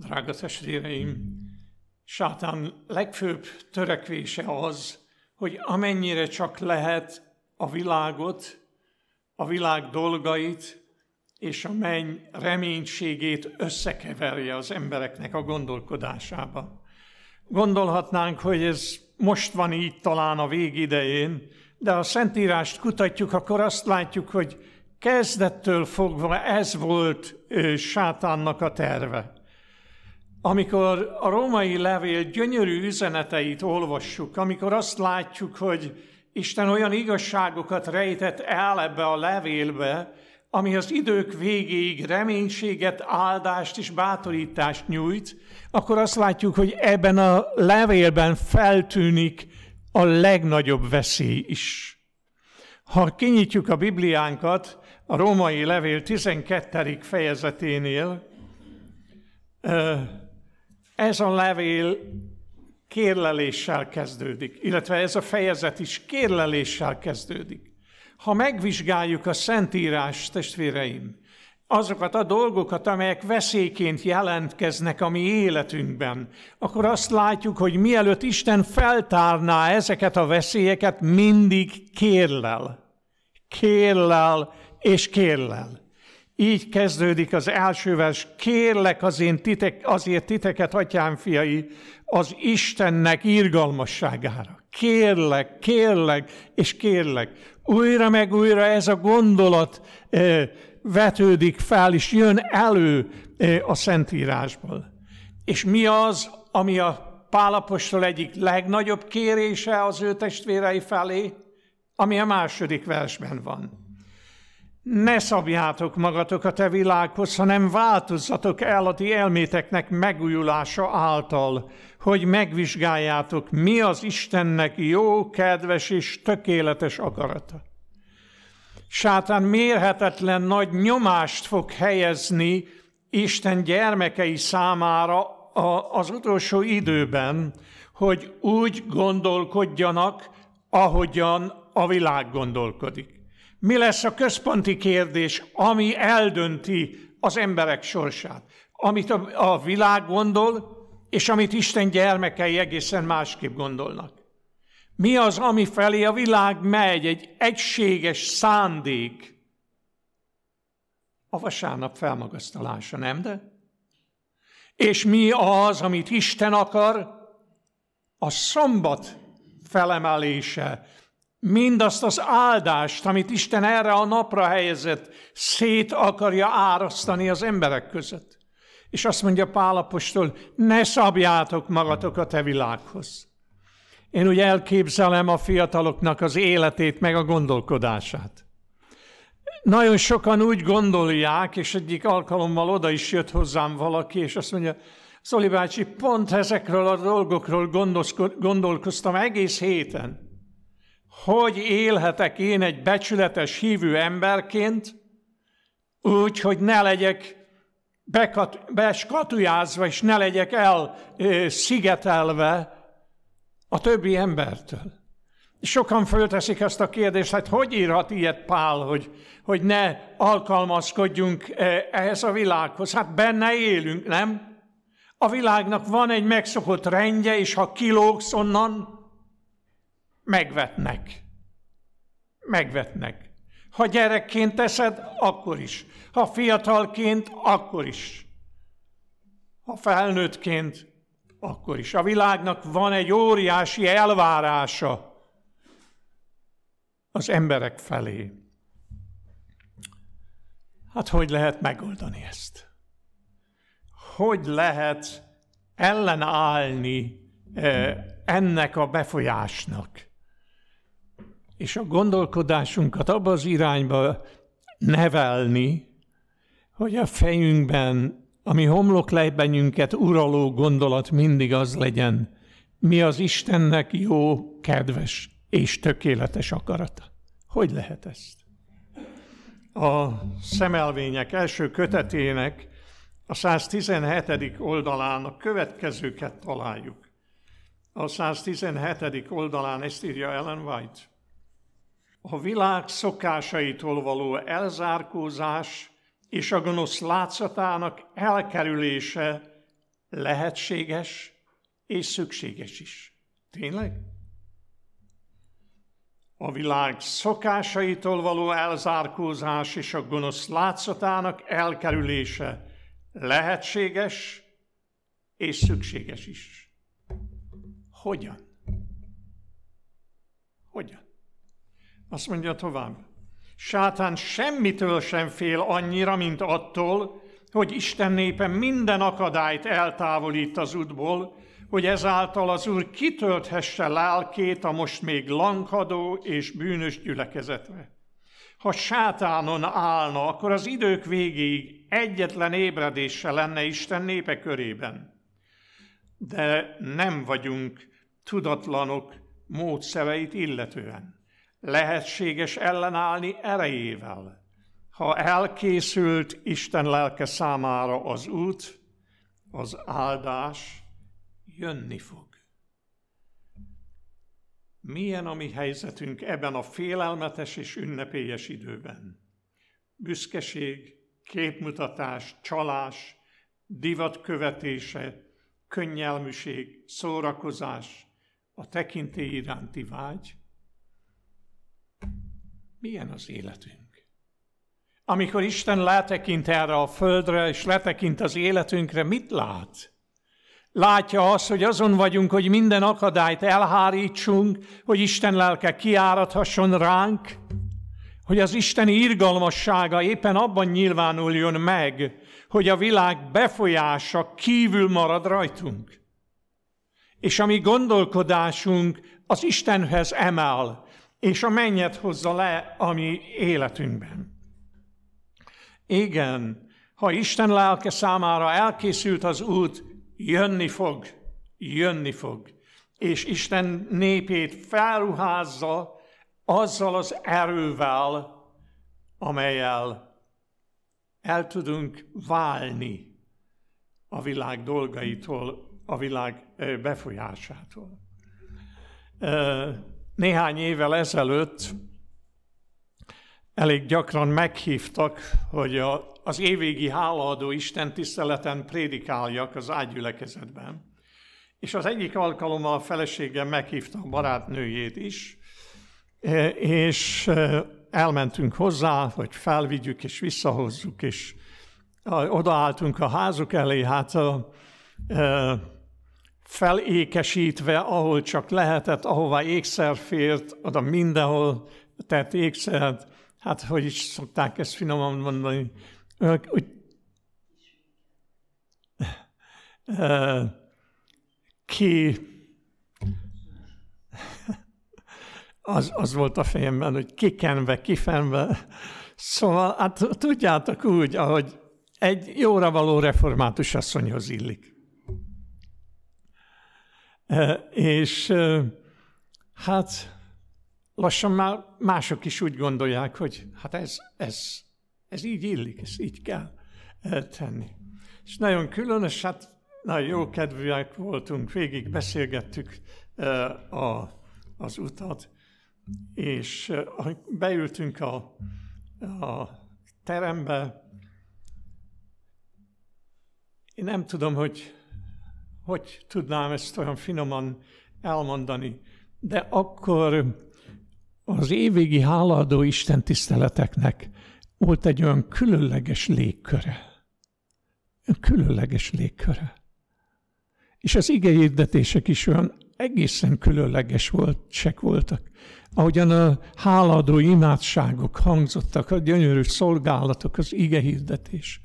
Drága testvéreim, sátán legfőbb törekvése az, hogy amennyire csak lehet a világot, a világ dolgait és a menny reménységét összekeverje az embereknek a gondolkodásába. Gondolhatnánk, hogy ez most van így talán a végidején, de ha Szentírást kutatjuk, akkor azt látjuk, hogy kezdettől fogva ez volt sátánnak a terve. Amikor a római levél gyönyörű üzeneteit olvassuk, amikor azt látjuk, hogy Isten olyan igazságokat rejtett el ebbe a levélbe, ami az idők végéig reménységet, áldást és bátorítást nyújt, akkor azt látjuk, hogy ebben a levélben feltűnik a legnagyobb veszély is. Ha kinyitjuk a Bibliánkat, a római levél 12. fejezeténél, ez a levél kérleléssel kezdődik, illetve ez a fejezet is kérleléssel kezdődik. Ha megvizsgáljuk a Szentírás, testvéreim, azokat a dolgokat, amelyek veszélyként jelentkeznek a mi életünkben, akkor azt látjuk, hogy mielőtt Isten feltárná ezeket a veszélyeket, mindig kérlel. Kérlel és kérlel. Így kezdődik az első vers, kérlek az én titek, azért titeket, atyám fiai, az Istennek irgalmasságára. Kérlek, kérlek és kérlek. Újra meg újra ez a gondolat vetődik fel, és jön elő a Szentírásból. És mi az, ami a Pálapostól egyik legnagyobb kérése az ő testvérei felé, ami a második versben van. Ne szabjátok magatok a világhoz, hanem változzatok el a ti elméteknek megújulása által, hogy megvizsgáljátok, mi az Istennek jó, kedves és tökéletes akarata. Sátán mérhetetlen nagy nyomást fog helyezni Isten gyermekei számára az utolsó időben, hogy úgy gondolkodjanak, ahogyan a világ gondolkodik. Mi lesz a központi kérdés, ami eldönti az emberek sorsát? Amit a, világ gondol, és amit Isten gyermekei egészen másképp gondolnak. Mi az, ami felé a világ megy, egy egységes szándék? A vasárnap felmagasztalása, nem de? És mi az, amit Isten akar? A szombat felemelése, mindazt az áldást, amit Isten erre a napra helyezett, szét akarja árasztani az emberek között. És azt mondja Pálapostól, ne szabjátok magatok a világhoz. Én úgy elképzelem a fiataloknak az életét, meg a gondolkodását. Nagyon sokan úgy gondolják, és egyik alkalommal oda is jött hozzám valaki, és azt mondja, Szoli bácsi, pont ezekről a dolgokról gondolkoztam egész héten hogy élhetek én egy becsületes hívő emberként, úgy, hogy ne legyek bekat, beskatujázva, és ne legyek el szigetelve a többi embertől. Sokan fölteszik ezt a kérdést, hát hogy írhat ilyet Pál, hogy, hogy ne alkalmazkodjunk ehhez a világhoz? Hát benne élünk, nem? A világnak van egy megszokott rendje, és ha kilógsz onnan, megvetnek. Megvetnek. Ha gyerekként teszed, akkor is. Ha fiatalként, akkor is. Ha felnőttként, akkor is. A világnak van egy óriási elvárása az emberek felé. Hát hogy lehet megoldani ezt? Hogy lehet ellenállni eh, ennek a befolyásnak? És a gondolkodásunkat abba az irányba nevelni, hogy a fejünkben, ami homloklejbenünket uraló gondolat mindig az legyen, mi az Istennek jó, kedves és tökéletes akarata. Hogy lehet ezt? A szemelvények első kötetének a 117. oldalán a következőket találjuk. A 117. oldalán ezt írja Ellen White a világ szokásaitól való elzárkózás és a gonosz látszatának elkerülése lehetséges és szükséges is. Tényleg? A világ szokásaitól való elzárkózás és a gonosz látszatának elkerülése lehetséges és szükséges is. Hogyan? Hogyan? Azt mondja tovább. Sátán semmitől sem fél annyira, mint attól, hogy Isten népe minden akadályt eltávolít az útból, hogy ezáltal az Úr kitölthesse lelkét a most még lankadó és bűnös gyülekezetre. Ha sátánon állna, akkor az idők végéig egyetlen ébredése lenne Isten népe körében. De nem vagyunk tudatlanok módszereit illetően. Lehetséges ellenállni erejével. Ha elkészült Isten lelke számára az út, az áldás jönni fog. Milyen a mi helyzetünk ebben a félelmetes és ünnepélyes időben? Büszkeség, képmutatás, csalás, divat követése, könnyelműség, szórakozás, a tekintély iránti vágy. Milyen az életünk? Amikor Isten letekint erre a földre, és letekint az életünkre, mit lát? Látja azt, hogy azon vagyunk, hogy minden akadályt elhárítsunk, hogy Isten lelke kiáradhasson ránk, hogy az Isteni irgalmassága éppen abban nyilvánuljon meg, hogy a világ befolyása kívül marad rajtunk. És a mi gondolkodásunk az Istenhez emel, és a mennyet hozza le a mi életünkben. Igen, ha Isten lelke számára elkészült az út, jönni fog, jönni fog. És Isten népét felruházza azzal az erővel, amelyel el tudunk válni a világ dolgaitól, a világ befolyásától. Néhány évvel ezelőtt elég gyakran meghívtak, hogy a, az évvégi hálaadó Isten tiszteleten prédikáljak az ágyülekezetben. És az egyik alkalommal a feleségem meghívta a barátnőjét is, és elmentünk hozzá, hogy felvigyük és visszahozzuk, és odaálltunk a házuk elé, hát a, felékesítve, ahol csak lehetett, ahová ékszer fért, oda mindenhol tett ékszert, hát hogy is szokták ezt finoman mondani, úgy, ki az, az volt a fejemben, hogy kikenve, kifenve. Szóval, hát tudjátok úgy, ahogy egy jóra való református asszonyhoz illik. És hát lassan már mások is úgy gondolják, hogy hát ez, ez, ez így illik, ez így kell tenni. És nagyon különös, hát nagyon jó kedvűek voltunk, végig beszélgettük a, az utat, és beültünk a, a terembe, én nem tudom, hogy hogy tudnám ezt olyan finoman elmondani, de akkor az évvégi hálaadó Isten tiszteleteknek volt egy olyan különleges légköre. Különleges légköre. És az igehirdetések is olyan egészen különleges volt, sek voltak. Ahogyan a háladó imádságok hangzottak, a gyönyörű szolgálatok, az igehirdetés.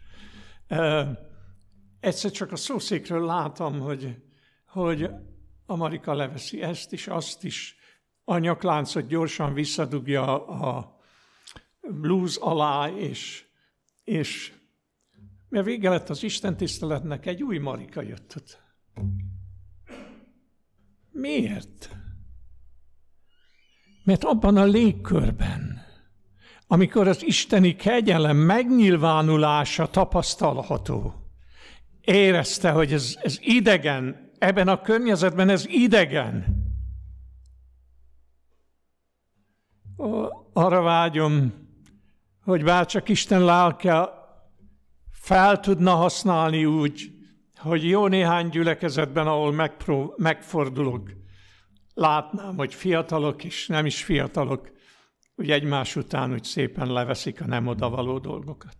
Egyszer csak a szószékről látom, hogy, hogy Amerika leveszi ezt is, azt is, a nyakláncot gyorsan visszadugja a blues alá, és, és mert vége lett az Isten tiszteletnek, egy új Marika jött ott. Miért? Mert abban a légkörben, amikor az isteni kegyelem megnyilvánulása tapasztalható, érezte, hogy ez, ez idegen, ebben a környezetben ez idegen. Arra vágyom, hogy bár csak Isten lelke fel tudna használni úgy hogy jó néhány gyülekezetben, ahol megpró- megfordulok, látnám, hogy fiatalok és nem is fiatalok, úgy egymás után úgy szépen leveszik a nem odavaló dolgokat.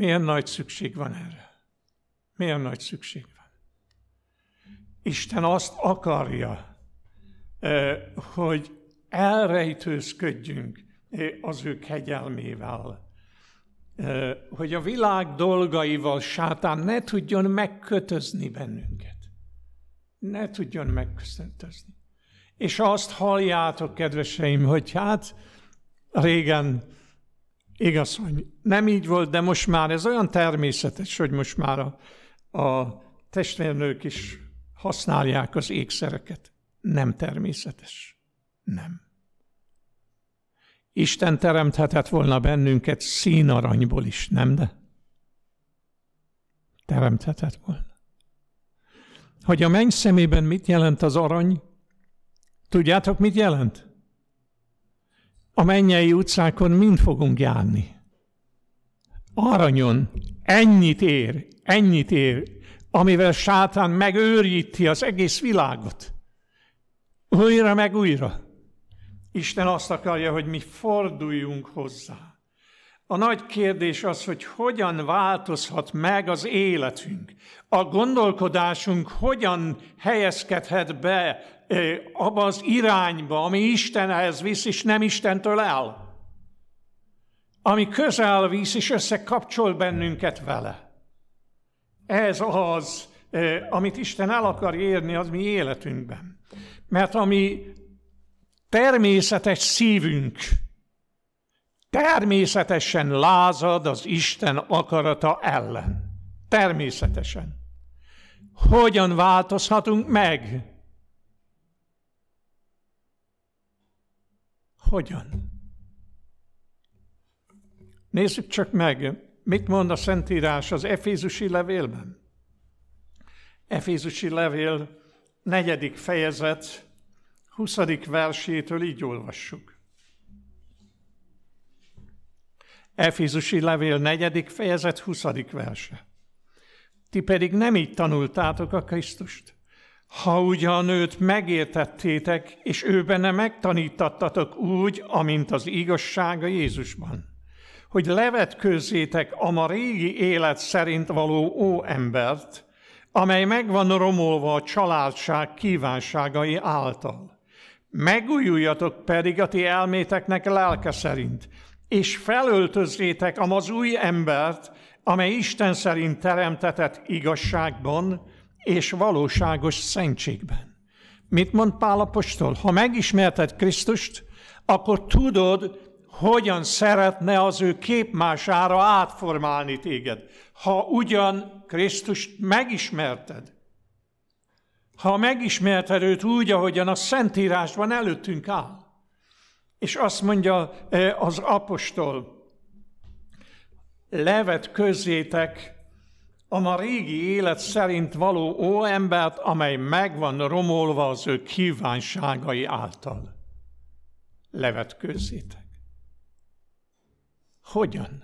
Milyen nagy szükség van erre? Milyen nagy szükség van? Isten azt akarja, hogy elrejtőzködjünk az ő kegyelmével, hogy a világ dolgaival sátán ne tudjon megkötözni bennünket. Ne tudjon megkötözni. És azt halljátok, kedveseim, hogy hát régen igaz, hogy nem így volt, de most már ez olyan természetes, hogy most már a, a testvérnők is használják az ékszereket. Nem természetes. Nem. Isten teremthetett volna bennünket színaranyból is, nem de? Teremthetett volna. Hogy a menny szemében mit jelent az arany? Tudjátok, mit jelent? A mennyei utcákon mind fogunk járni. Aranyon ennyit ér, ennyit ér, amivel sátán megőríti az egész világot. Újra meg újra. Isten azt akarja, hogy mi forduljunk hozzá. A nagy kérdés az, hogy hogyan változhat meg az életünk. A gondolkodásunk hogyan helyezkedhet be abba az irányba, ami Istenhez visz, és nem Istentől el. Ami közel visz, és összekapcsol bennünket vele. Ez az, amit Isten el akar érni az mi életünkben. Mert ami természetes szívünk természetesen lázad az Isten akarata ellen. Természetesen. Hogyan változhatunk meg? Hogyan? Nézzük csak meg, mit mond a Szentírás az Efézusi levélben. Efézusi levél negyedik fejezet, 20. versétől így olvassuk. Efézusi levél 4. fejezet 20. verse. Ti pedig nem így tanultátok a Krisztust. Ha ugyan őt megértettétek, és ő benne megtanítattatok úgy, amint az igazsága Jézusban, hogy levetkőzzétek a ma régi élet szerint való ó embert, amely megvan romolva a családság kívánságai által Megújuljatok pedig a ti elméteknek lelke szerint, és felöltözzétek az új embert, amely Isten szerint teremtetett igazságban és valóságos szentségben. Mit mond Pál apostol? Ha megismerted Krisztust, akkor tudod, hogyan szeretne az ő képmására átformálni téged. Ha ugyan Krisztust megismerted, ha megismerted őt úgy, ahogyan a Szentírásban előttünk áll. És azt mondja e, az apostol, levet közzétek a ma régi élet szerint való ó embert, amely megvan romolva az ő kívánságai által. Levet közzétek. Hogyan?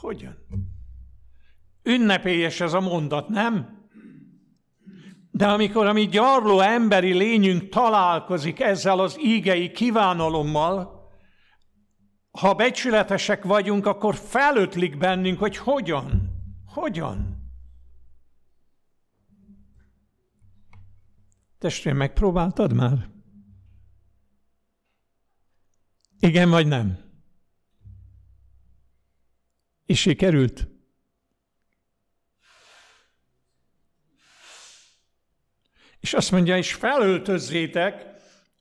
Hogyan? Ünnepélyes ez a mondat, nem? De amikor a mi gyarló emberi lényünk találkozik ezzel az ígei kívánalommal, ha becsületesek vagyunk, akkor felötlik bennünk, hogy hogyan, hogyan. Testvérem, megpróbáltad már? Igen vagy nem? És sikerült? És azt mondja, és felöltözzétek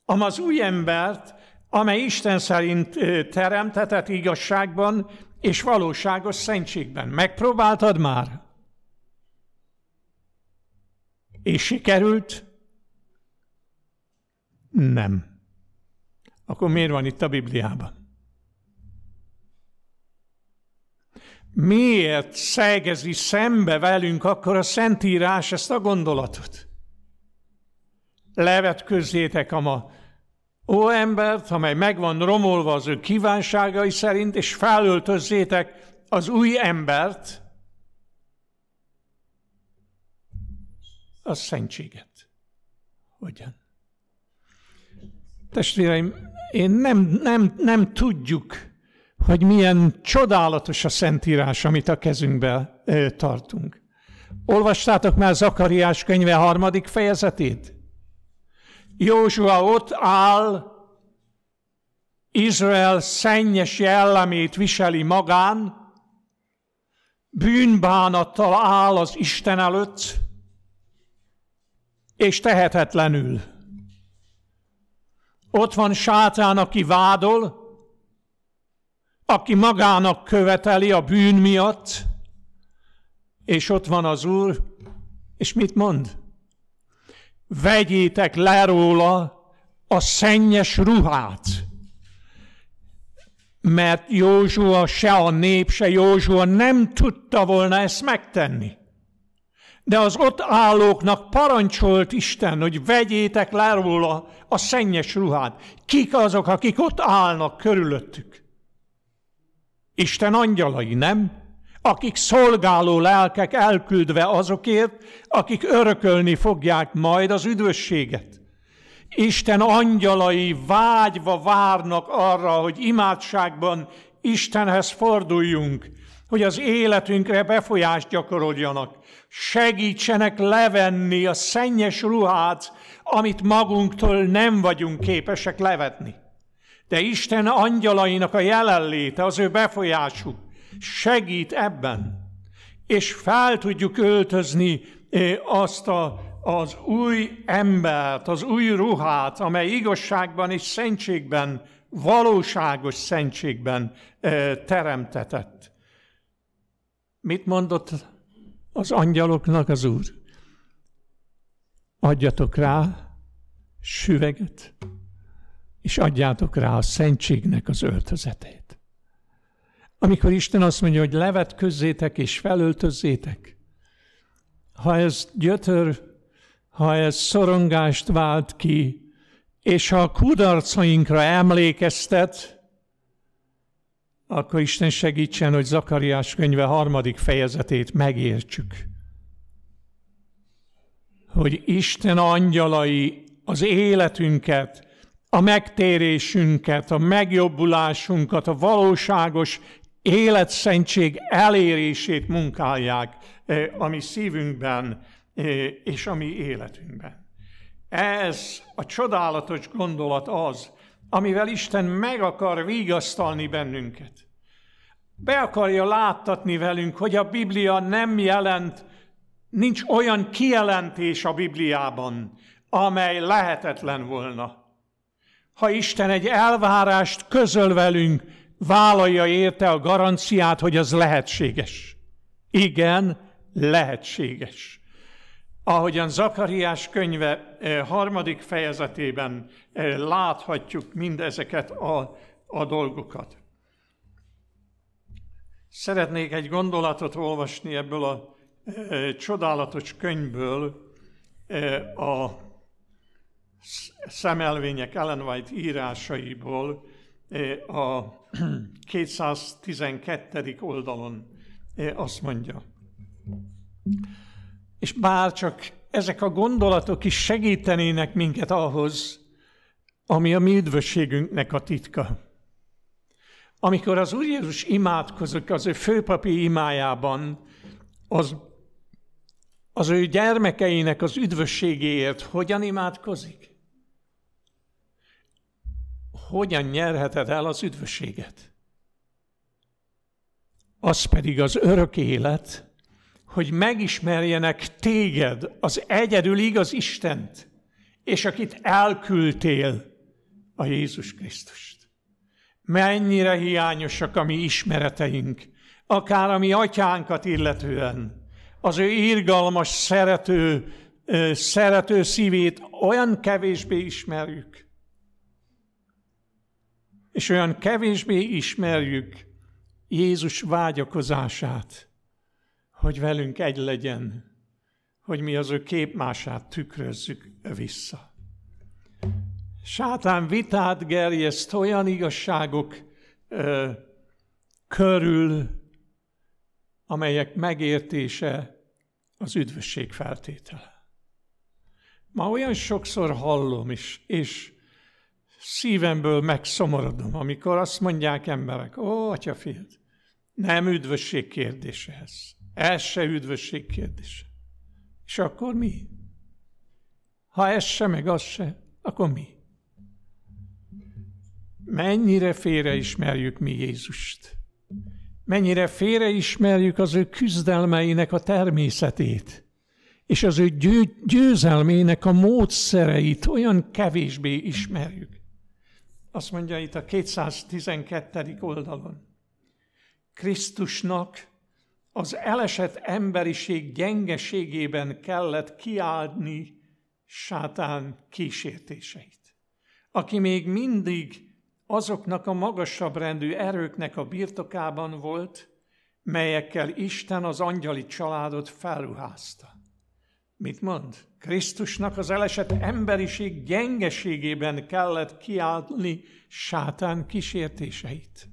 az új embert, amely Isten szerint teremtetett igazságban és valóságos szentségben. Megpróbáltad már? És sikerült? Nem. Akkor miért van itt a Bibliában? Miért szegezi szembe velünk akkor a Szentírás ezt a gondolatot? Levet közzétek a ma ó embert, amely megvan romolva az ő kívánságai szerint, és felöltözzétek az új embert, a szentséget. Hogyan? Testvéreim, én nem, nem, nem tudjuk, hogy milyen csodálatos a Szentírás, amit a kezünkben tartunk. Olvastátok már Zakariás könyve harmadik fejezetét? Józsua ott áll, Izrael szennyes jellemét viseli magán, bűnbánattal áll az Isten előtt, és tehetetlenül. Ott van sátán, aki vádol, aki magának követeli a bűn miatt, és ott van az Úr, és mit mond? Vegyétek le róla a szennyes ruhát. Mert Józsua, se a nép, se Józsua nem tudta volna ezt megtenni. De az ott állóknak parancsolt Isten, hogy vegyétek le róla a szennyes ruhát. Kik azok, akik ott állnak körülöttük? Isten angyalai, nem? Akik szolgáló lelkek elküldve azokért, akik örökölni fogják majd az üdvösséget. Isten angyalai vágyva várnak arra, hogy imádságban Istenhez forduljunk, hogy az életünkre befolyást gyakoroljanak, segítsenek levenni a szennyes ruhát, amit magunktól nem vagyunk képesek levetni. De Isten angyalainak a jelenléte, az ő befolyásuk segít ebben, és fel tudjuk öltözni eh, azt a, az új embert, az új ruhát, amely igazságban és szentségben, valóságos szentségben eh, teremtetett. Mit mondott az angyaloknak az Úr? Adjatok rá süveget, és adjátok rá a szentségnek az öltözetét. Amikor Isten azt mondja, hogy levet közzétek és felöltözzétek, ha ez gyötör, ha ez szorongást vált ki, és ha a kudarcainkra emlékeztet, akkor Isten segítsen, hogy Zakariás könyve harmadik fejezetét megértsük. Hogy Isten angyalai az életünket, a megtérésünket, a megjobbulásunkat, a valóságos életszentség elérését munkálják eh, a mi szívünkben eh, és a mi életünkben. Ez a csodálatos gondolat az, amivel Isten meg akar vigasztalni bennünket. Be akarja láttatni velünk, hogy a Biblia nem jelent, nincs olyan kijelentés a Bibliában, amely lehetetlen volna. Ha Isten egy elvárást közöl velünk, vállalja érte a garanciát, hogy az lehetséges. Igen, lehetséges ahogyan Zakariás könyve eh, harmadik fejezetében eh, láthatjuk mindezeket a, a dolgokat. Szeretnék egy gondolatot olvasni ebből a e, csodálatos könyvből, a szemelvények Ellen White írásaiból, a 212. oldalon azt mondja. És bár csak ezek a gondolatok is segítenének minket ahhoz, ami a mi üdvösségünknek a titka. Amikor az Úr Jézus imádkozik az ő főpapi imájában, az, az ő gyermekeinek az üdvösségéért hogyan imádkozik? Hogyan nyerheted el az üdvösséget? Az pedig az örök élet, hogy megismerjenek téged, az egyedül igaz Istent, és akit elküldtél, a Jézus Krisztust. Mennyire hiányosak a mi ismereteink, akár a mi atyánkat illetően, az ő irgalmas, szerető, szerető szívét olyan kevésbé ismerjük, és olyan kevésbé ismerjük Jézus vágyakozását, hogy velünk egy legyen, hogy mi az ő képmását tükrözzük vissza. Sátán vitát gerjeszt olyan igazságok ö, körül, amelyek megértése az üdvösség feltétele. Ma olyan sokszor hallom is, és szívemből megszomorodom, amikor azt mondják emberek, ó, atyafiad, nem üdvösség kérdése ez. Ez se üdvösség kérdése. És akkor mi? Ha ez se, meg az se, akkor mi? Mennyire félreismerjük mi Jézust? Mennyire félreismerjük az ő küzdelmeinek a természetét? és az ő győ, győzelmének a módszereit olyan kevésbé ismerjük. Azt mondja itt a 212. oldalon. Krisztusnak az elesett emberiség gyengeségében kellett kiállni sátán kísértéseit. Aki még mindig azoknak a magasabb rendű erőknek a birtokában volt, melyekkel Isten az angyali családot felruházta. Mit mond? Krisztusnak az elesett emberiség gyengeségében kellett kiállni sátán kísértéseit.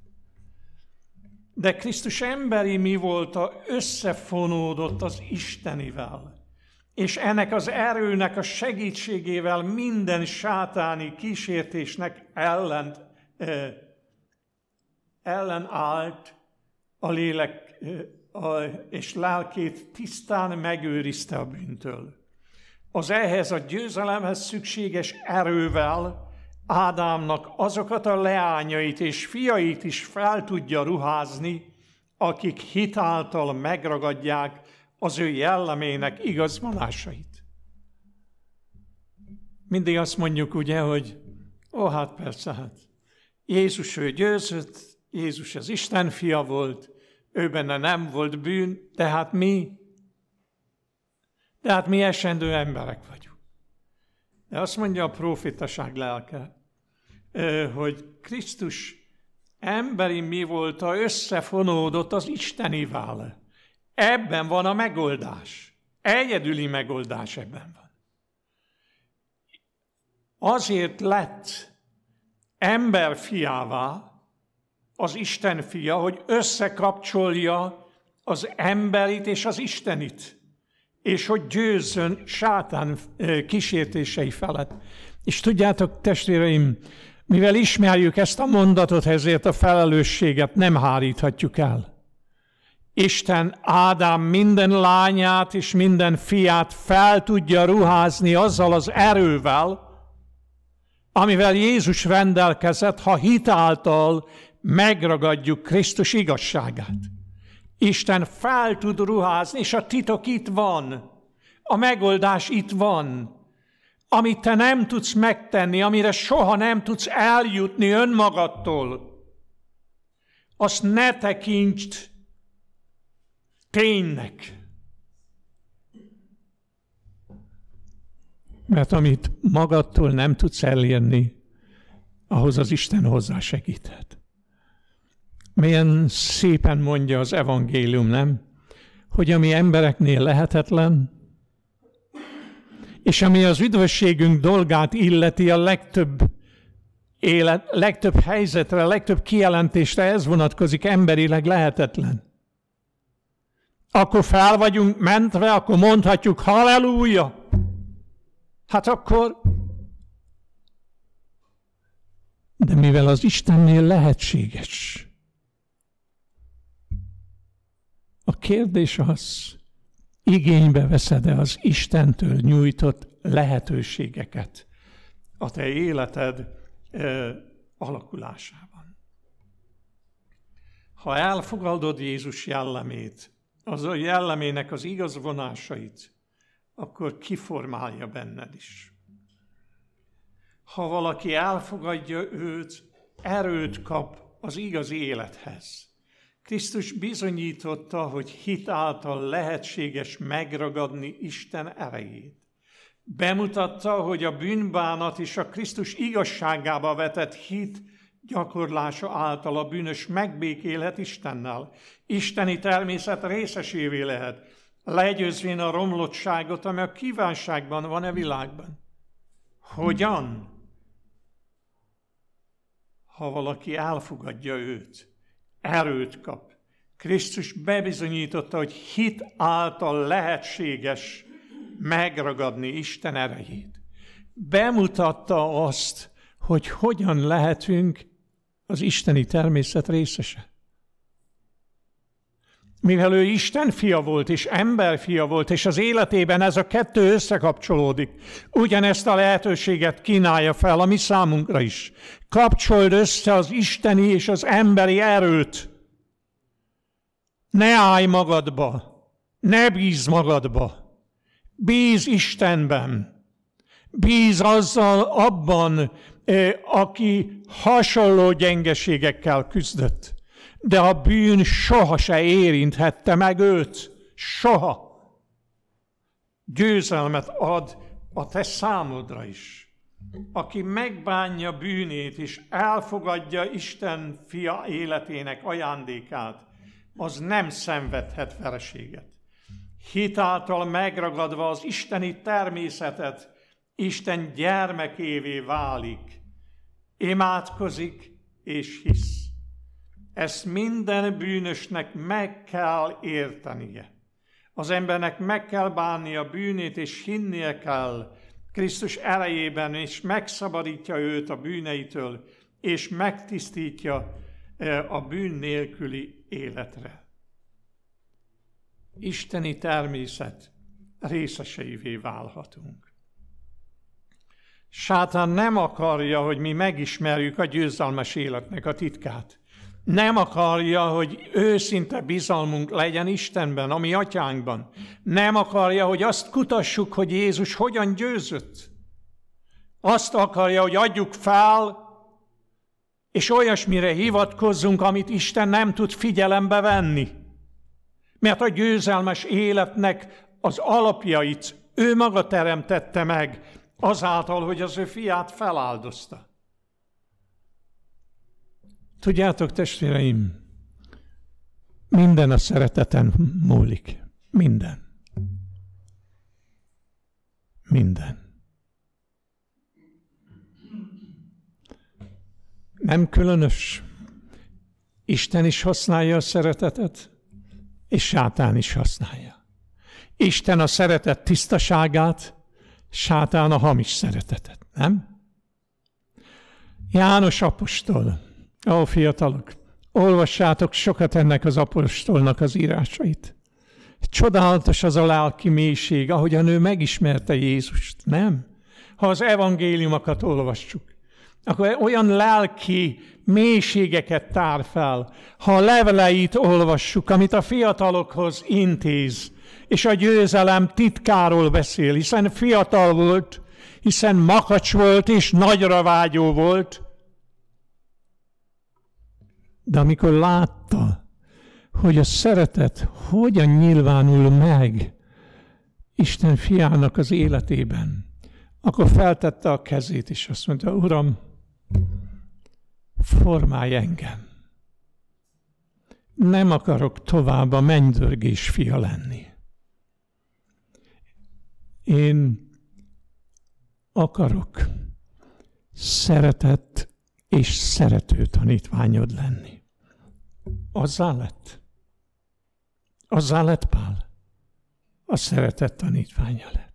De Krisztus emberi mi volt, a összefonódott az Istenivel. És ennek az erőnek a segítségével minden sátáni kísértésnek ellen, eh, ellen állt a lélek eh, és lelkét tisztán megőrizte a bűntől. Az ehhez a győzelemhez szükséges erővel Ádámnak azokat a leányait és fiait is fel tudja ruházni, akik hitáltal megragadják az ő jellemének igazvonásait. Mindig azt mondjuk ugye, hogy ó, hát persze, hát Jézus ő győzött, Jézus az Isten fia volt, ő benne nem volt bűn, tehát mi, tehát mi esendő emberek vagyunk. De azt mondja a profitaság lelke, hogy Krisztus emberi mi volt, a összefonódott az Istenivel. Ebben van a megoldás. Egyedüli megoldás ebben van. Azért lett ember fiává, az Isten fia, hogy összekapcsolja az emberit és az Istenit, és hogy győzzön sátán kísértései felett. És tudjátok, testvéreim, mivel ismerjük ezt a mondatot, ezért a felelősséget nem háríthatjuk el. Isten Ádám minden lányát és minden fiát fel tudja ruházni azzal az erővel, amivel Jézus rendelkezett, ha hitáltal megragadjuk Krisztus igazságát. Isten fel tud ruházni, és a titok itt van. A megoldás itt van. Amit te nem tudsz megtenni, amire soha nem tudsz eljutni önmagadtól, azt ne tekintsd ténynek. Mert amit magadtól nem tudsz elérni, ahhoz az Isten hozzá segíthet. Milyen szépen mondja az evangélium, nem? Hogy ami embereknél lehetetlen, és ami az üdvösségünk dolgát illeti a legtöbb élet, legtöbb helyzetre, legtöbb kijelentésre ez vonatkozik emberileg lehetetlen. Akkor fel vagyunk mentve, akkor mondhatjuk halleluja. Hát akkor de mivel az Istennél lehetséges, A kérdés az, igénybe veszed-e az Istentől nyújtott lehetőségeket a te életed e, alakulásában. Ha elfogadod Jézus jellemét, az a jellemének az igazvonásait, akkor kiformálja benned is. Ha valaki elfogadja őt, erőt kap az igazi élethez. Krisztus bizonyította, hogy hit által lehetséges megragadni Isten erejét. Bemutatta, hogy a bűnbánat és a Krisztus igazságába vetett hit gyakorlása által a bűnös megbékélhet Istennel. Isteni természet részesévé lehet, legyőzvén a romlottságot, ami a kívánságban van a világban. Hogyan? Ha valaki elfogadja őt erőt kap. Krisztus bebizonyította, hogy hit által lehetséges megragadni Isten erejét. Bemutatta azt, hogy hogyan lehetünk az isteni természet részese. Mivel ő Isten fia volt, és ember fia volt, és az életében ez a kettő összekapcsolódik, ugyanezt a lehetőséget kínálja fel a mi számunkra is. Kapcsold össze az isteni és az emberi erőt. Ne állj magadba, ne bíz magadba, bíz Istenben. Bíz azzal abban, aki hasonló gyengeségekkel küzdött. De a bűn soha se érinthette meg őt. Soha. Győzelmet ad a te számodra is. Aki megbánja bűnét és elfogadja Isten fia életének ajándékát, az nem szenvedhet vereséget. Hitáltal megragadva az isteni természetet, Isten gyermekévé válik, imádkozik és hisz. Ezt minden bűnösnek meg kell értenie. Az embernek meg kell bánni a bűnét, és hinnie kell Krisztus erejében, és megszabadítja őt a bűneitől, és megtisztítja e, a bűn nélküli életre. Isteni természet részeseivé válhatunk. Sátán nem akarja, hogy mi megismerjük a győzelmes életnek a titkát. Nem akarja, hogy őszinte bizalmunk legyen Istenben, a mi atyánkban. Nem akarja, hogy azt kutassuk, hogy Jézus hogyan győzött. Azt akarja, hogy adjuk fel, és olyasmire hivatkozzunk, amit Isten nem tud figyelembe venni. Mert a győzelmes életnek az alapjait ő maga teremtette meg, azáltal, hogy az ő fiát feláldozta. Tudjátok, testvéreim, minden a szereteten múlik. Minden. Minden. Nem különös. Isten is használja a szeretetet, és sátán is használja. Isten a szeretet tisztaságát, sátán a hamis szeretetet, nem? János apostol, ó fiatalok, olvassátok sokat ennek az apostolnak az írásait. Csodálatos az a lelki mélység, ahogyan ő megismerte Jézust, nem? Ha az evangéliumokat olvassuk, akkor olyan lelki mélységeket tár fel. Ha a leveleit olvassuk, amit a fiatalokhoz intéz, és a győzelem titkáról beszél, hiszen fiatal volt, hiszen makacs volt és nagyra vágyó volt. De amikor látta, hogy a szeretet hogyan nyilvánul meg Isten fiának az életében, akkor feltette a kezét, és azt mondta, Uram, formálj engem. Nem akarok tovább a mennydörgés fia lenni. Én akarok szeretett és szerető tanítványod lenni. Azzá lett. Azzá lett Pál. A szeretett tanítványa lett.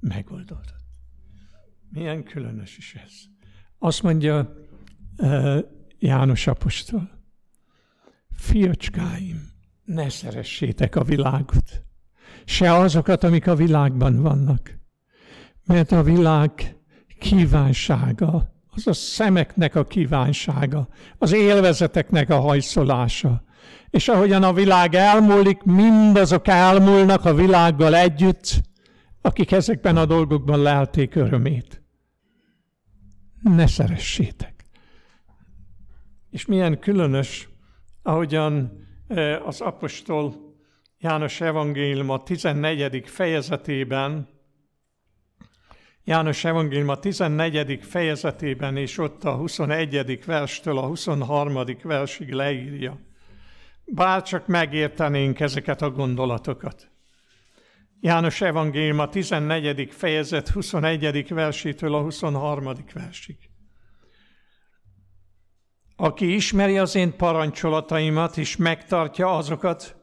Megoldódott. Milyen különös is ez. Azt mondja uh, János apostol, fiacskáim, ne szeressétek a világot, se azokat, amik a világban vannak. Mert a világ kívánsága, az a szemeknek a kívánsága, az élvezeteknek a hajszolása. És ahogyan a világ elmúlik, mindazok elmúlnak a világgal együtt, akik ezekben a dolgokban lelték örömét. Ne szeressétek. És milyen különös, ahogyan eh, az apostol János evangélium a 14. fejezetében, János evangélium a 14. fejezetében, és ott a 21. verstől a 23. versig leírja. Bár csak megértenénk ezeket a gondolatokat. János evangélium a 14. fejezet 21. versétől a 23. versig. Aki ismeri az én parancsolataimat, és megtartja azokat,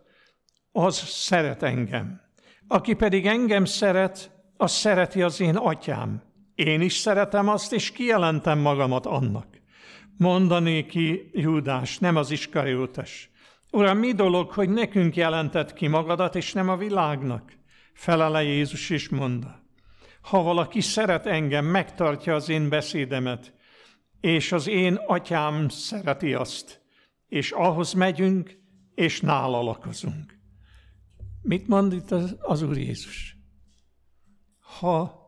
az szeret engem. Aki pedig engem szeret, az szereti az én atyám. Én is szeretem azt, és kijelentem magamat annak. Mondané ki Júdás, nem az Iskariótes. Uram, mi dolog, hogy nekünk jelentett ki magadat, és nem a világnak? Felele Jézus is mondta. Ha valaki szeret engem, megtartja az én beszédemet, és az én atyám szereti azt, és ahhoz megyünk, és nála lakozunk. Mit mond itt az, az Úr Jézus? Ha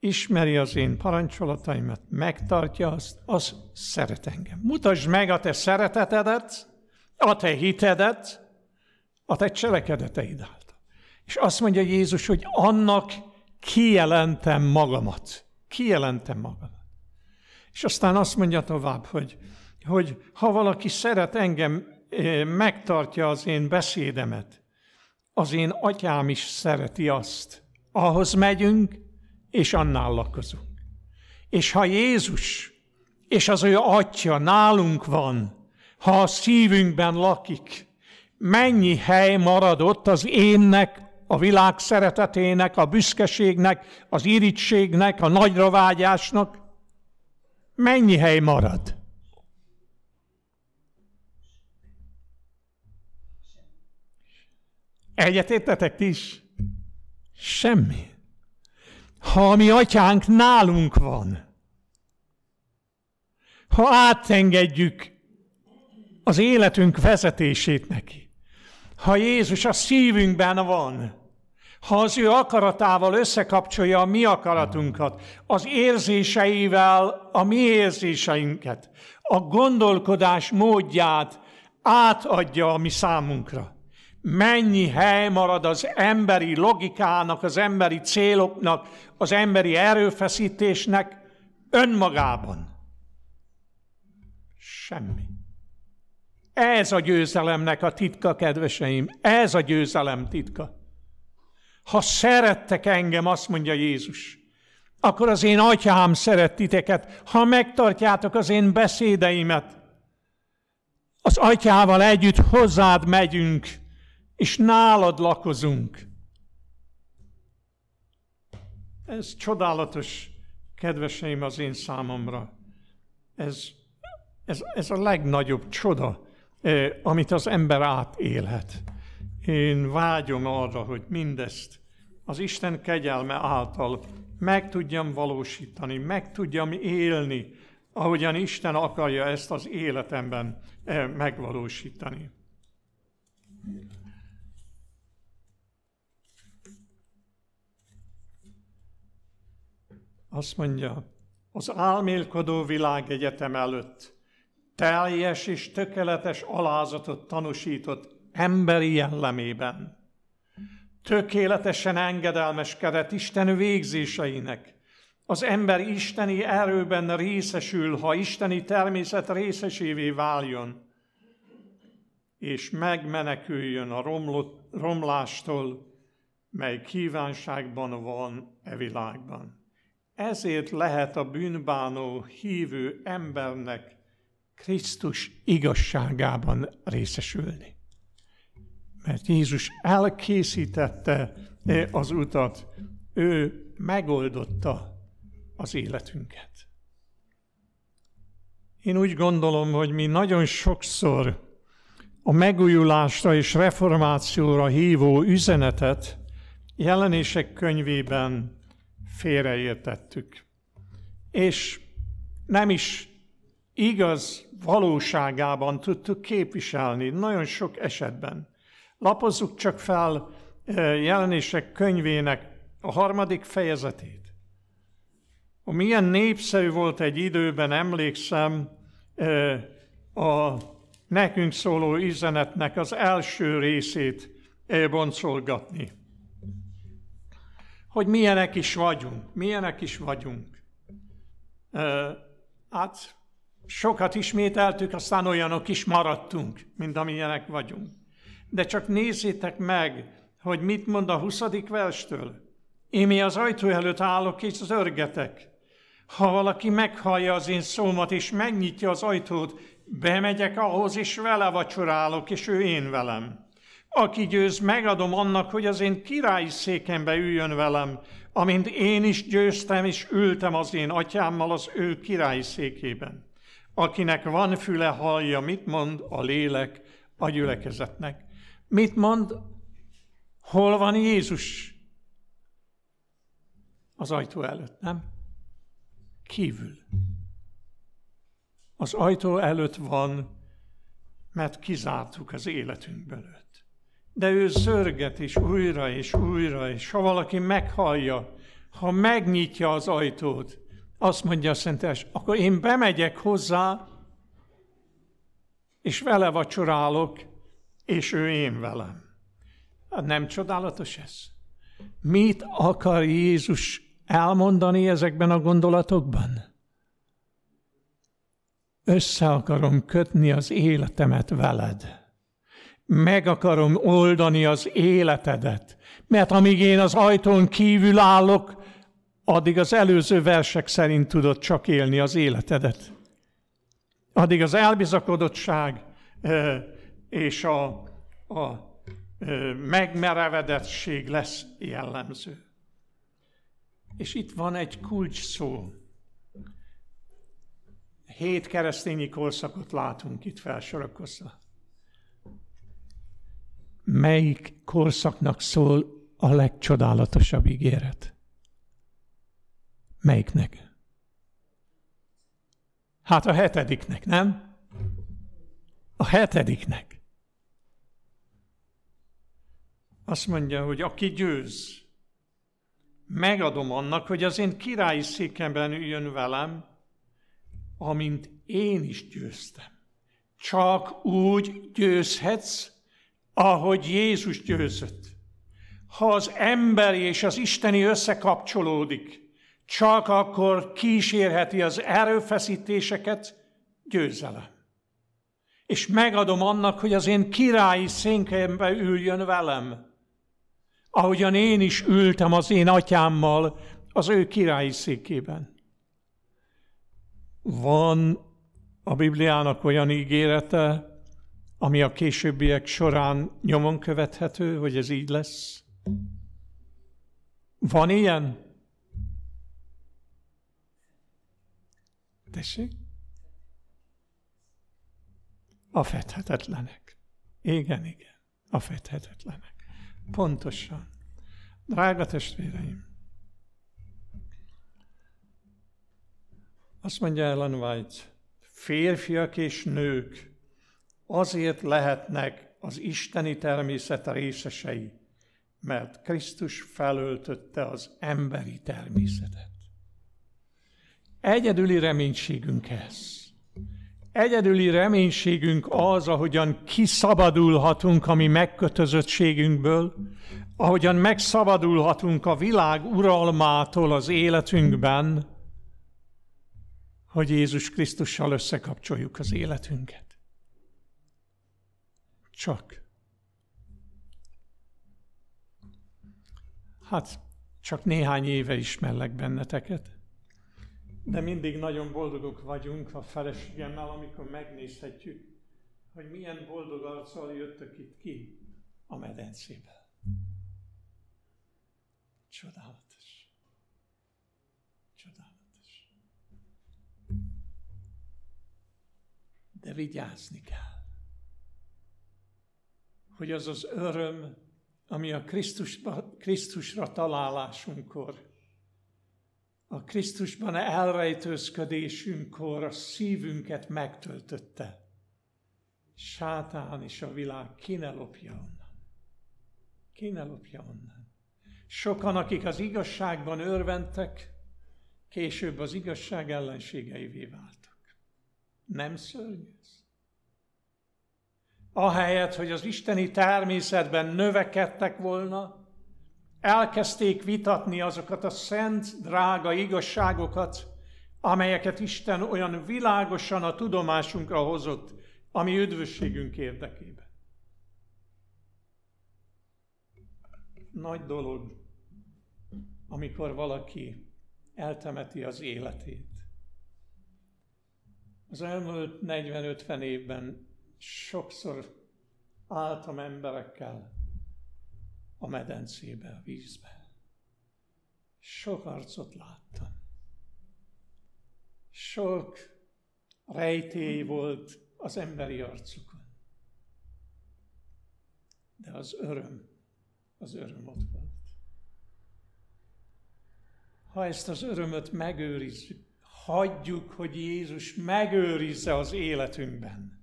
ismeri az én parancsolataimat, megtartja azt, az szeret engem. Mutasd meg a te szeretetedet, a te hitedet, a te cselekedeteid által. És azt mondja Jézus, hogy annak kijelentem magamat. Kijelentem magamat. És aztán azt mondja tovább, hogy, hogy ha valaki szeret engem, eh, megtartja az én beszédemet, az én atyám is szereti azt. Ahhoz megyünk, és annál lakozunk. És ha Jézus és az ő atya nálunk van, ha a szívünkben lakik, mennyi hely maradott az énnek, a világ szeretetének, a büszkeségnek, az irítségnek, a nagyra vágyásnak, mennyi hely marad? Egyetértetek ti is? Semmi. Ha a mi atyánk nálunk van, ha átengedjük az életünk vezetését neki, ha Jézus a szívünkben van, ha az ő akaratával összekapcsolja a mi akaratunkat, az érzéseivel a mi érzéseinket, a gondolkodás módját átadja a mi számunkra. Mennyi hely marad az emberi logikának, az emberi céloknak, az emberi erőfeszítésnek önmagában? Semmi. Ez a győzelemnek a titka, kedveseim. Ez a győzelem titka. Ha szerettek engem, azt mondja Jézus, akkor az én atyám szeret titeket, ha megtartjátok az én beszédeimet. Az atyával együtt hozzád megyünk, és nálad lakozunk. Ez csodálatos, kedveseim, az én számomra. Ez, ez, ez a legnagyobb csoda, eh, amit az ember átélhet. Én vágyom arra, hogy mindezt az Isten kegyelme által meg tudjam valósítani, meg tudjam élni, ahogyan Isten akarja ezt az életemben eh, megvalósítani. Azt mondja, az álmélkodó világegyetem előtt teljes és tökéletes alázatot tanúsított emberi jellemében. Tökéletesen engedelmeskedett Isten végzéseinek. Az ember isteni erőben részesül, ha isteni természet részesévé váljon, és megmeneküljön a romlástól, mely kívánságban van e világban. Ezért lehet a bűnbánó hívő embernek Krisztus igazságában részesülni. Mert Jézus elkészítette az utat, ő megoldotta az életünket. Én úgy gondolom, hogy mi nagyon sokszor a megújulásra és reformációra hívó üzenetet jelenések könyvében félreértettük. És nem is igaz valóságában tudtuk képviselni nagyon sok esetben. Lapozzuk csak fel jelenések könyvének a harmadik fejezetét. Milyen népszerű volt egy időben, emlékszem, a nekünk szóló üzenetnek az első részét boncolgatni hogy milyenek is vagyunk, milyenek is vagyunk. Hát sokat ismételtük, aztán olyanok is maradtunk, mint amilyenek vagyunk. De csak nézzétek meg, hogy mit mond a 20. verstől. Én az ajtó előtt állok és zörgetek. Ha valaki meghallja az én szómat, és megnyitja az ajtót, bemegyek ahhoz, és vele vacsorálok, és ő én velem. Aki győz, megadom annak, hogy az én királyi székembe üljön velem, amint én is győztem és ültem az én atyámmal az ő királyi székében. Akinek van füle, hallja, mit mond a lélek a gyülekezetnek. Mit mond? Hol van Jézus? Az ajtó előtt, nem? Kívül. Az ajtó előtt van, mert kizártuk az életünkből őt. De ő zörget is újra és újra, és ha valaki meghallja, ha megnyitja az ajtót, azt mondja a Szentes, akkor én bemegyek hozzá, és vele vacsorálok, és ő én velem. Hát nem csodálatos ez? Mit akar Jézus elmondani ezekben a gondolatokban? Össze akarom kötni az életemet veled. Meg akarom oldani az életedet. Mert amíg én az ajtón kívül állok, addig az előző versek szerint tudod csak élni az életedet. Addig az elbizakodottság és a, a megmerevedettség lesz jellemző. És itt van egy kulcs szó. Hét keresztényi korszakot látunk itt felsorakozva. Melyik korszaknak szól a legcsodálatosabb ígéret? Melyiknek? Hát a hetediknek, nem? A hetediknek. Azt mondja, hogy aki győz, megadom annak, hogy az én királyi székemben üljön velem, amint én is győztem. Csak úgy győzhetsz, ahogy Jézus győzött. Ha az emberi és az isteni összekapcsolódik, csak akkor kísérheti az erőfeszítéseket győzelem. És megadom annak, hogy az én királyi szénkembe üljön velem, ahogyan én is ültem az én atyámmal az ő királyi székében. Van a Bibliának olyan ígérete, ami a későbbiek során nyomon követhető, hogy ez így lesz? Van ilyen? Tessék? A fedhetetlenek. Igen, igen. A fedhetetlenek. Pontosan. Drága testvéreim, azt mondja Ellen White, férfiak és nők azért lehetnek az isteni természet részesei, mert Krisztus felöltötte az emberi természetet. Egyedüli reménységünk ez. Egyedüli reménységünk az, ahogyan kiszabadulhatunk a mi megkötözöttségünkből, ahogyan megszabadulhatunk a világ uralmától az életünkben, hogy Jézus Krisztussal összekapcsoljuk az életünket. Csak. Hát, csak néhány éve ismerlek benneteket de mindig nagyon boldogok vagyunk a feleségemmel, amikor megnézhetjük, hogy milyen boldog arccal jöttök itt ki a medencébe. Csodálatos. Csodálatos. De vigyázni kell, hogy az az öröm, ami a Krisztusba, Krisztusra találásunkkor a Krisztusban elrejtőzködésünkkor a szívünket megtöltötte. Sátán és a világ ki ne onnan. Ki onnan. Sokan, akik az igazságban örventek, később az igazság ellenségeivé váltak. Nem szörnyű? Ahelyett, hogy az isteni természetben növekedtek volna, elkezdték vitatni azokat a szent, drága igazságokat, amelyeket Isten olyan világosan a tudomásunkra hozott, ami üdvösségünk érdekében. Nagy dolog, amikor valaki eltemeti az életét. Az elmúlt 40-50 évben sokszor álltam emberekkel a medencébe, a vízbe. Sok arcot láttam. Sok rejtély volt az emberi arcukon. De az öröm, az öröm ott volt. Ha ezt az örömöt megőrizzük, hagyjuk, hogy Jézus megőrizze az életünkben,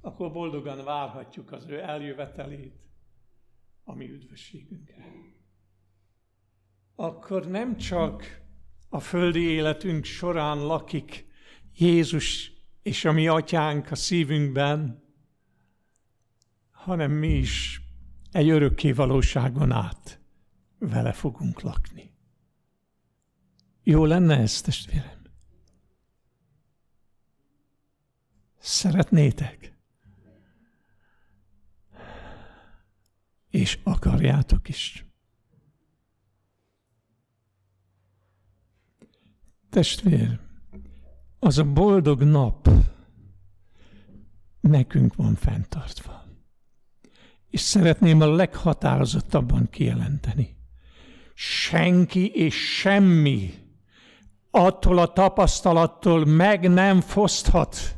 akkor boldogan várhatjuk az ő eljövetelét, a mi üdvösségünkre. Akkor nem csak a földi életünk során lakik Jézus és a mi atyánk a szívünkben, hanem mi is egy örökké valóságon át vele fogunk lakni. Jó lenne ez, testvérem? Szeretnétek? És akarjátok is. Testvér, az a boldog nap nekünk van fenntartva. És szeretném a leghatározottabban kijelenteni. Senki és semmi attól a tapasztalattól meg nem foszthat,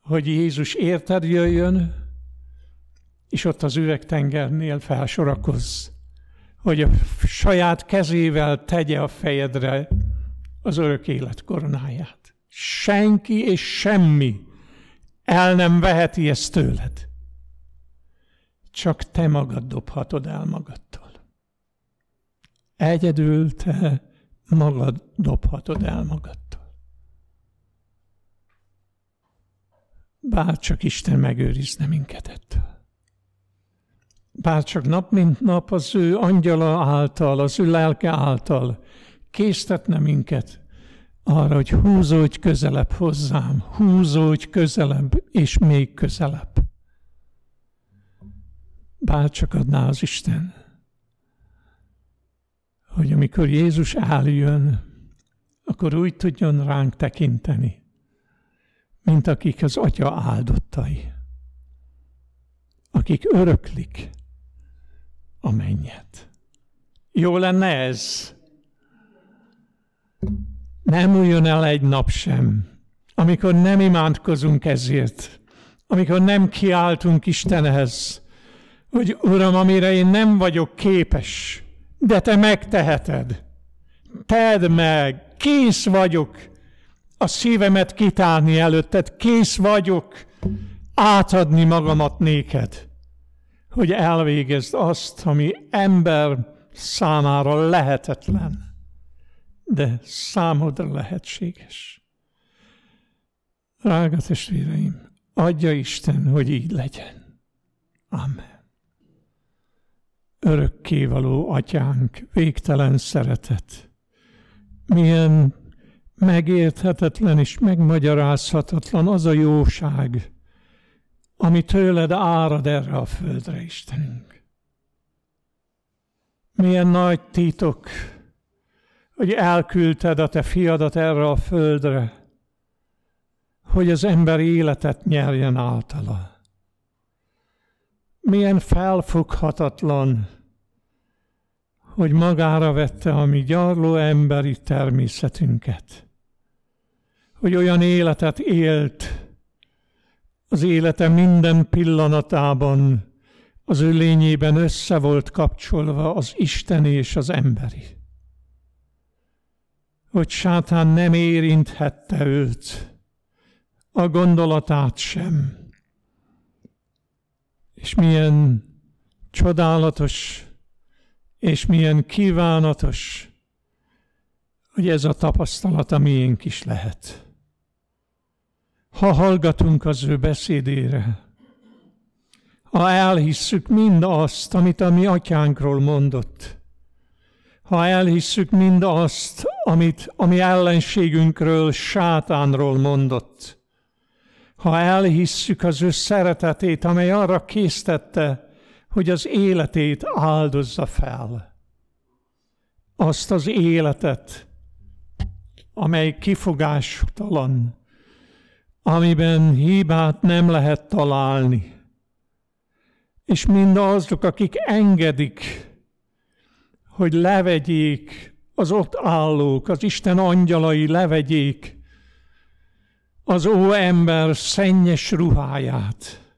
hogy Jézus érted jöjjön, és ott az üvegtengernél felsorakozz, hogy a saját kezével tegye a fejedre az örök élet koronáját. Senki és semmi el nem veheti ezt tőled. Csak te magad dobhatod el magadtól. Egyedül te magad dobhatod el magadtól. Bár csak Isten megőrizne minket ettől. Bár csak nap mint nap az ő angyala által, az ő lelke által késztetne minket arra, hogy húzódj közelebb hozzám, húzódj közelebb és még közelebb. Bár csak adná az Isten, hogy amikor Jézus eljön, akkor úgy tudjon ránk tekinteni, mint akik az Atya áldottai, akik öröklik a mennyet. Jó lenne ez? Nem újjon el egy nap sem, amikor nem imádkozunk ezért, amikor nem kiáltunk Istenhez, hogy Uram, amire én nem vagyok képes, de Te megteheted. Tedd meg, kész vagyok a szívemet kitálni előtted, kész vagyok átadni magamat néked, hogy elvégezd azt, ami ember számára lehetetlen de számodra lehetséges. Drága testvéreim, adja Isten, hogy így legyen. Amen. Örökkévaló atyánk, végtelen szeretet. Milyen megérthetetlen és megmagyarázhatatlan az a jóság, ami tőled árad erre a földre, Istenünk. Milyen nagy titok, hogy elküldted a te fiadat erre a földre, hogy az ember életet nyerjen általa. Milyen felfoghatatlan, hogy magára vette a mi gyarló emberi természetünket, hogy olyan életet élt, az élete minden pillanatában az ő lényében össze volt kapcsolva az Isten és az emberi hogy sátán nem érinthette őt, a gondolatát sem. És milyen csodálatos, és milyen kívánatos, hogy ez a tapasztalat a miénk is lehet. Ha hallgatunk az ő beszédére, ha elhisszük mind azt, amit a mi atyánkról mondott, ha elhisszük mind azt, amit a mi ellenségünkről, sátánról mondott, ha elhisszük az ő szeretetét, amely arra késztette, hogy az életét áldozza fel, azt az életet, amely kifogástalan, amiben hibát nem lehet találni. És mind azok, akik engedik, hogy levegyék az ott állók, az Isten angyalai levegyék az ó ember szennyes ruháját,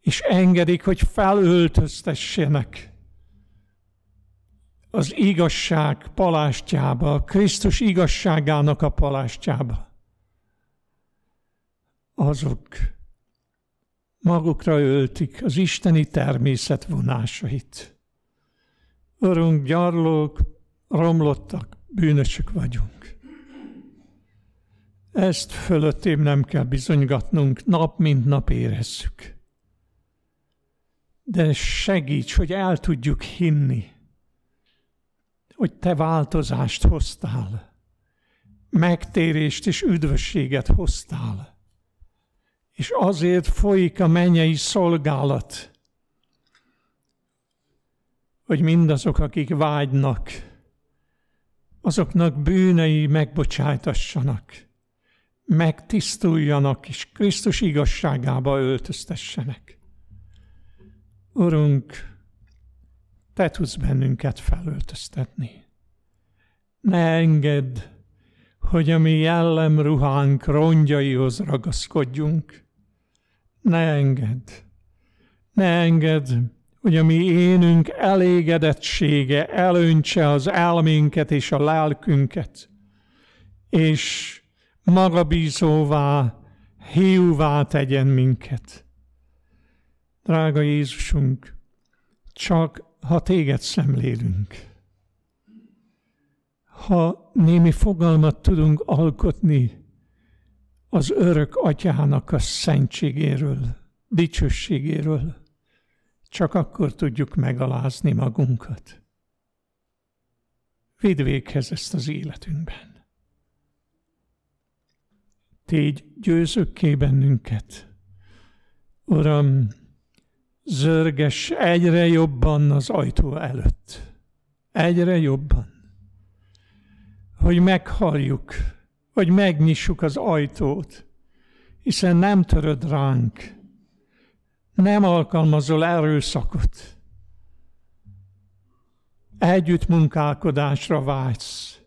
és engedik, hogy felöltöztessenek az igazság palástjába, Krisztus igazságának a palástjába. Azok magukra öltik az isteni természet vonásait. Örünk, gyarlók, romlottak, bűnösök vagyunk. Ezt fölöttém nem kell bizonygatnunk, nap mint nap érezzük. De segíts, hogy el tudjuk hinni, hogy te változást hoztál, megtérést és üdvösséget hoztál. És azért folyik a mennyei szolgálat, hogy mindazok, akik vágynak, azoknak bűnei megbocsájtassanak, megtisztuljanak, és Krisztus igazságába öltöztessenek. Urunk, te tudsz bennünket felöltöztetni. Ne engedd, hogy a mi jellemruhánk rongyaihoz ragaszkodjunk. Ne engedd, ne engedd, hogy a mi énünk elégedettsége elöntse az elménket és a lelkünket, és magabízóvá, hiúvá tegyen minket. Drága Jézusunk, csak ha téged szemlélünk, ha némi fogalmat tudunk alkotni az örök atyának a szentségéről, dicsőségéről, csak akkor tudjuk megalázni magunkat. Vidd véghez ezt az életünkben. Tégy győzökké bennünket. Uram, zörges egyre jobban az ajtó előtt. Egyre jobban. Hogy meghalljuk, hogy megnyissuk az ajtót, hiszen nem töröd ránk, nem alkalmazol erőszakot. Együttmunkálkodásra vágysz,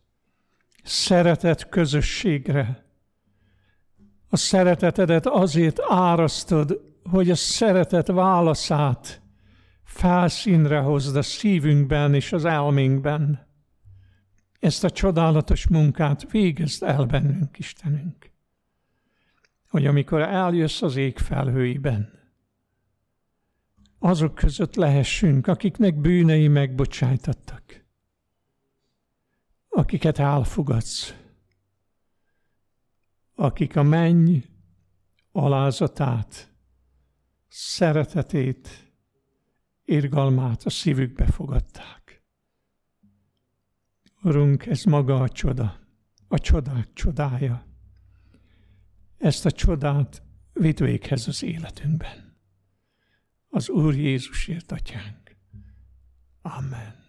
szeretet közösségre. A szeretetedet azért árasztod, hogy a szeretet válaszát felszínre hozd a szívünkben és az elménkben. Ezt a csodálatos munkát végezd el bennünk, Istenünk. Hogy amikor eljössz az ég felhőiben, azok között lehessünk, akiknek bűnei megbocsájtattak, akiket elfogadsz, akik a menny alázatát, szeretetét, irgalmát a szívükbe fogadták. Urunk, ez maga a csoda, a csodák csodája. Ezt a csodát vidd véghez az életünkben. Az Úr Jézusért, Atyánk. Amen.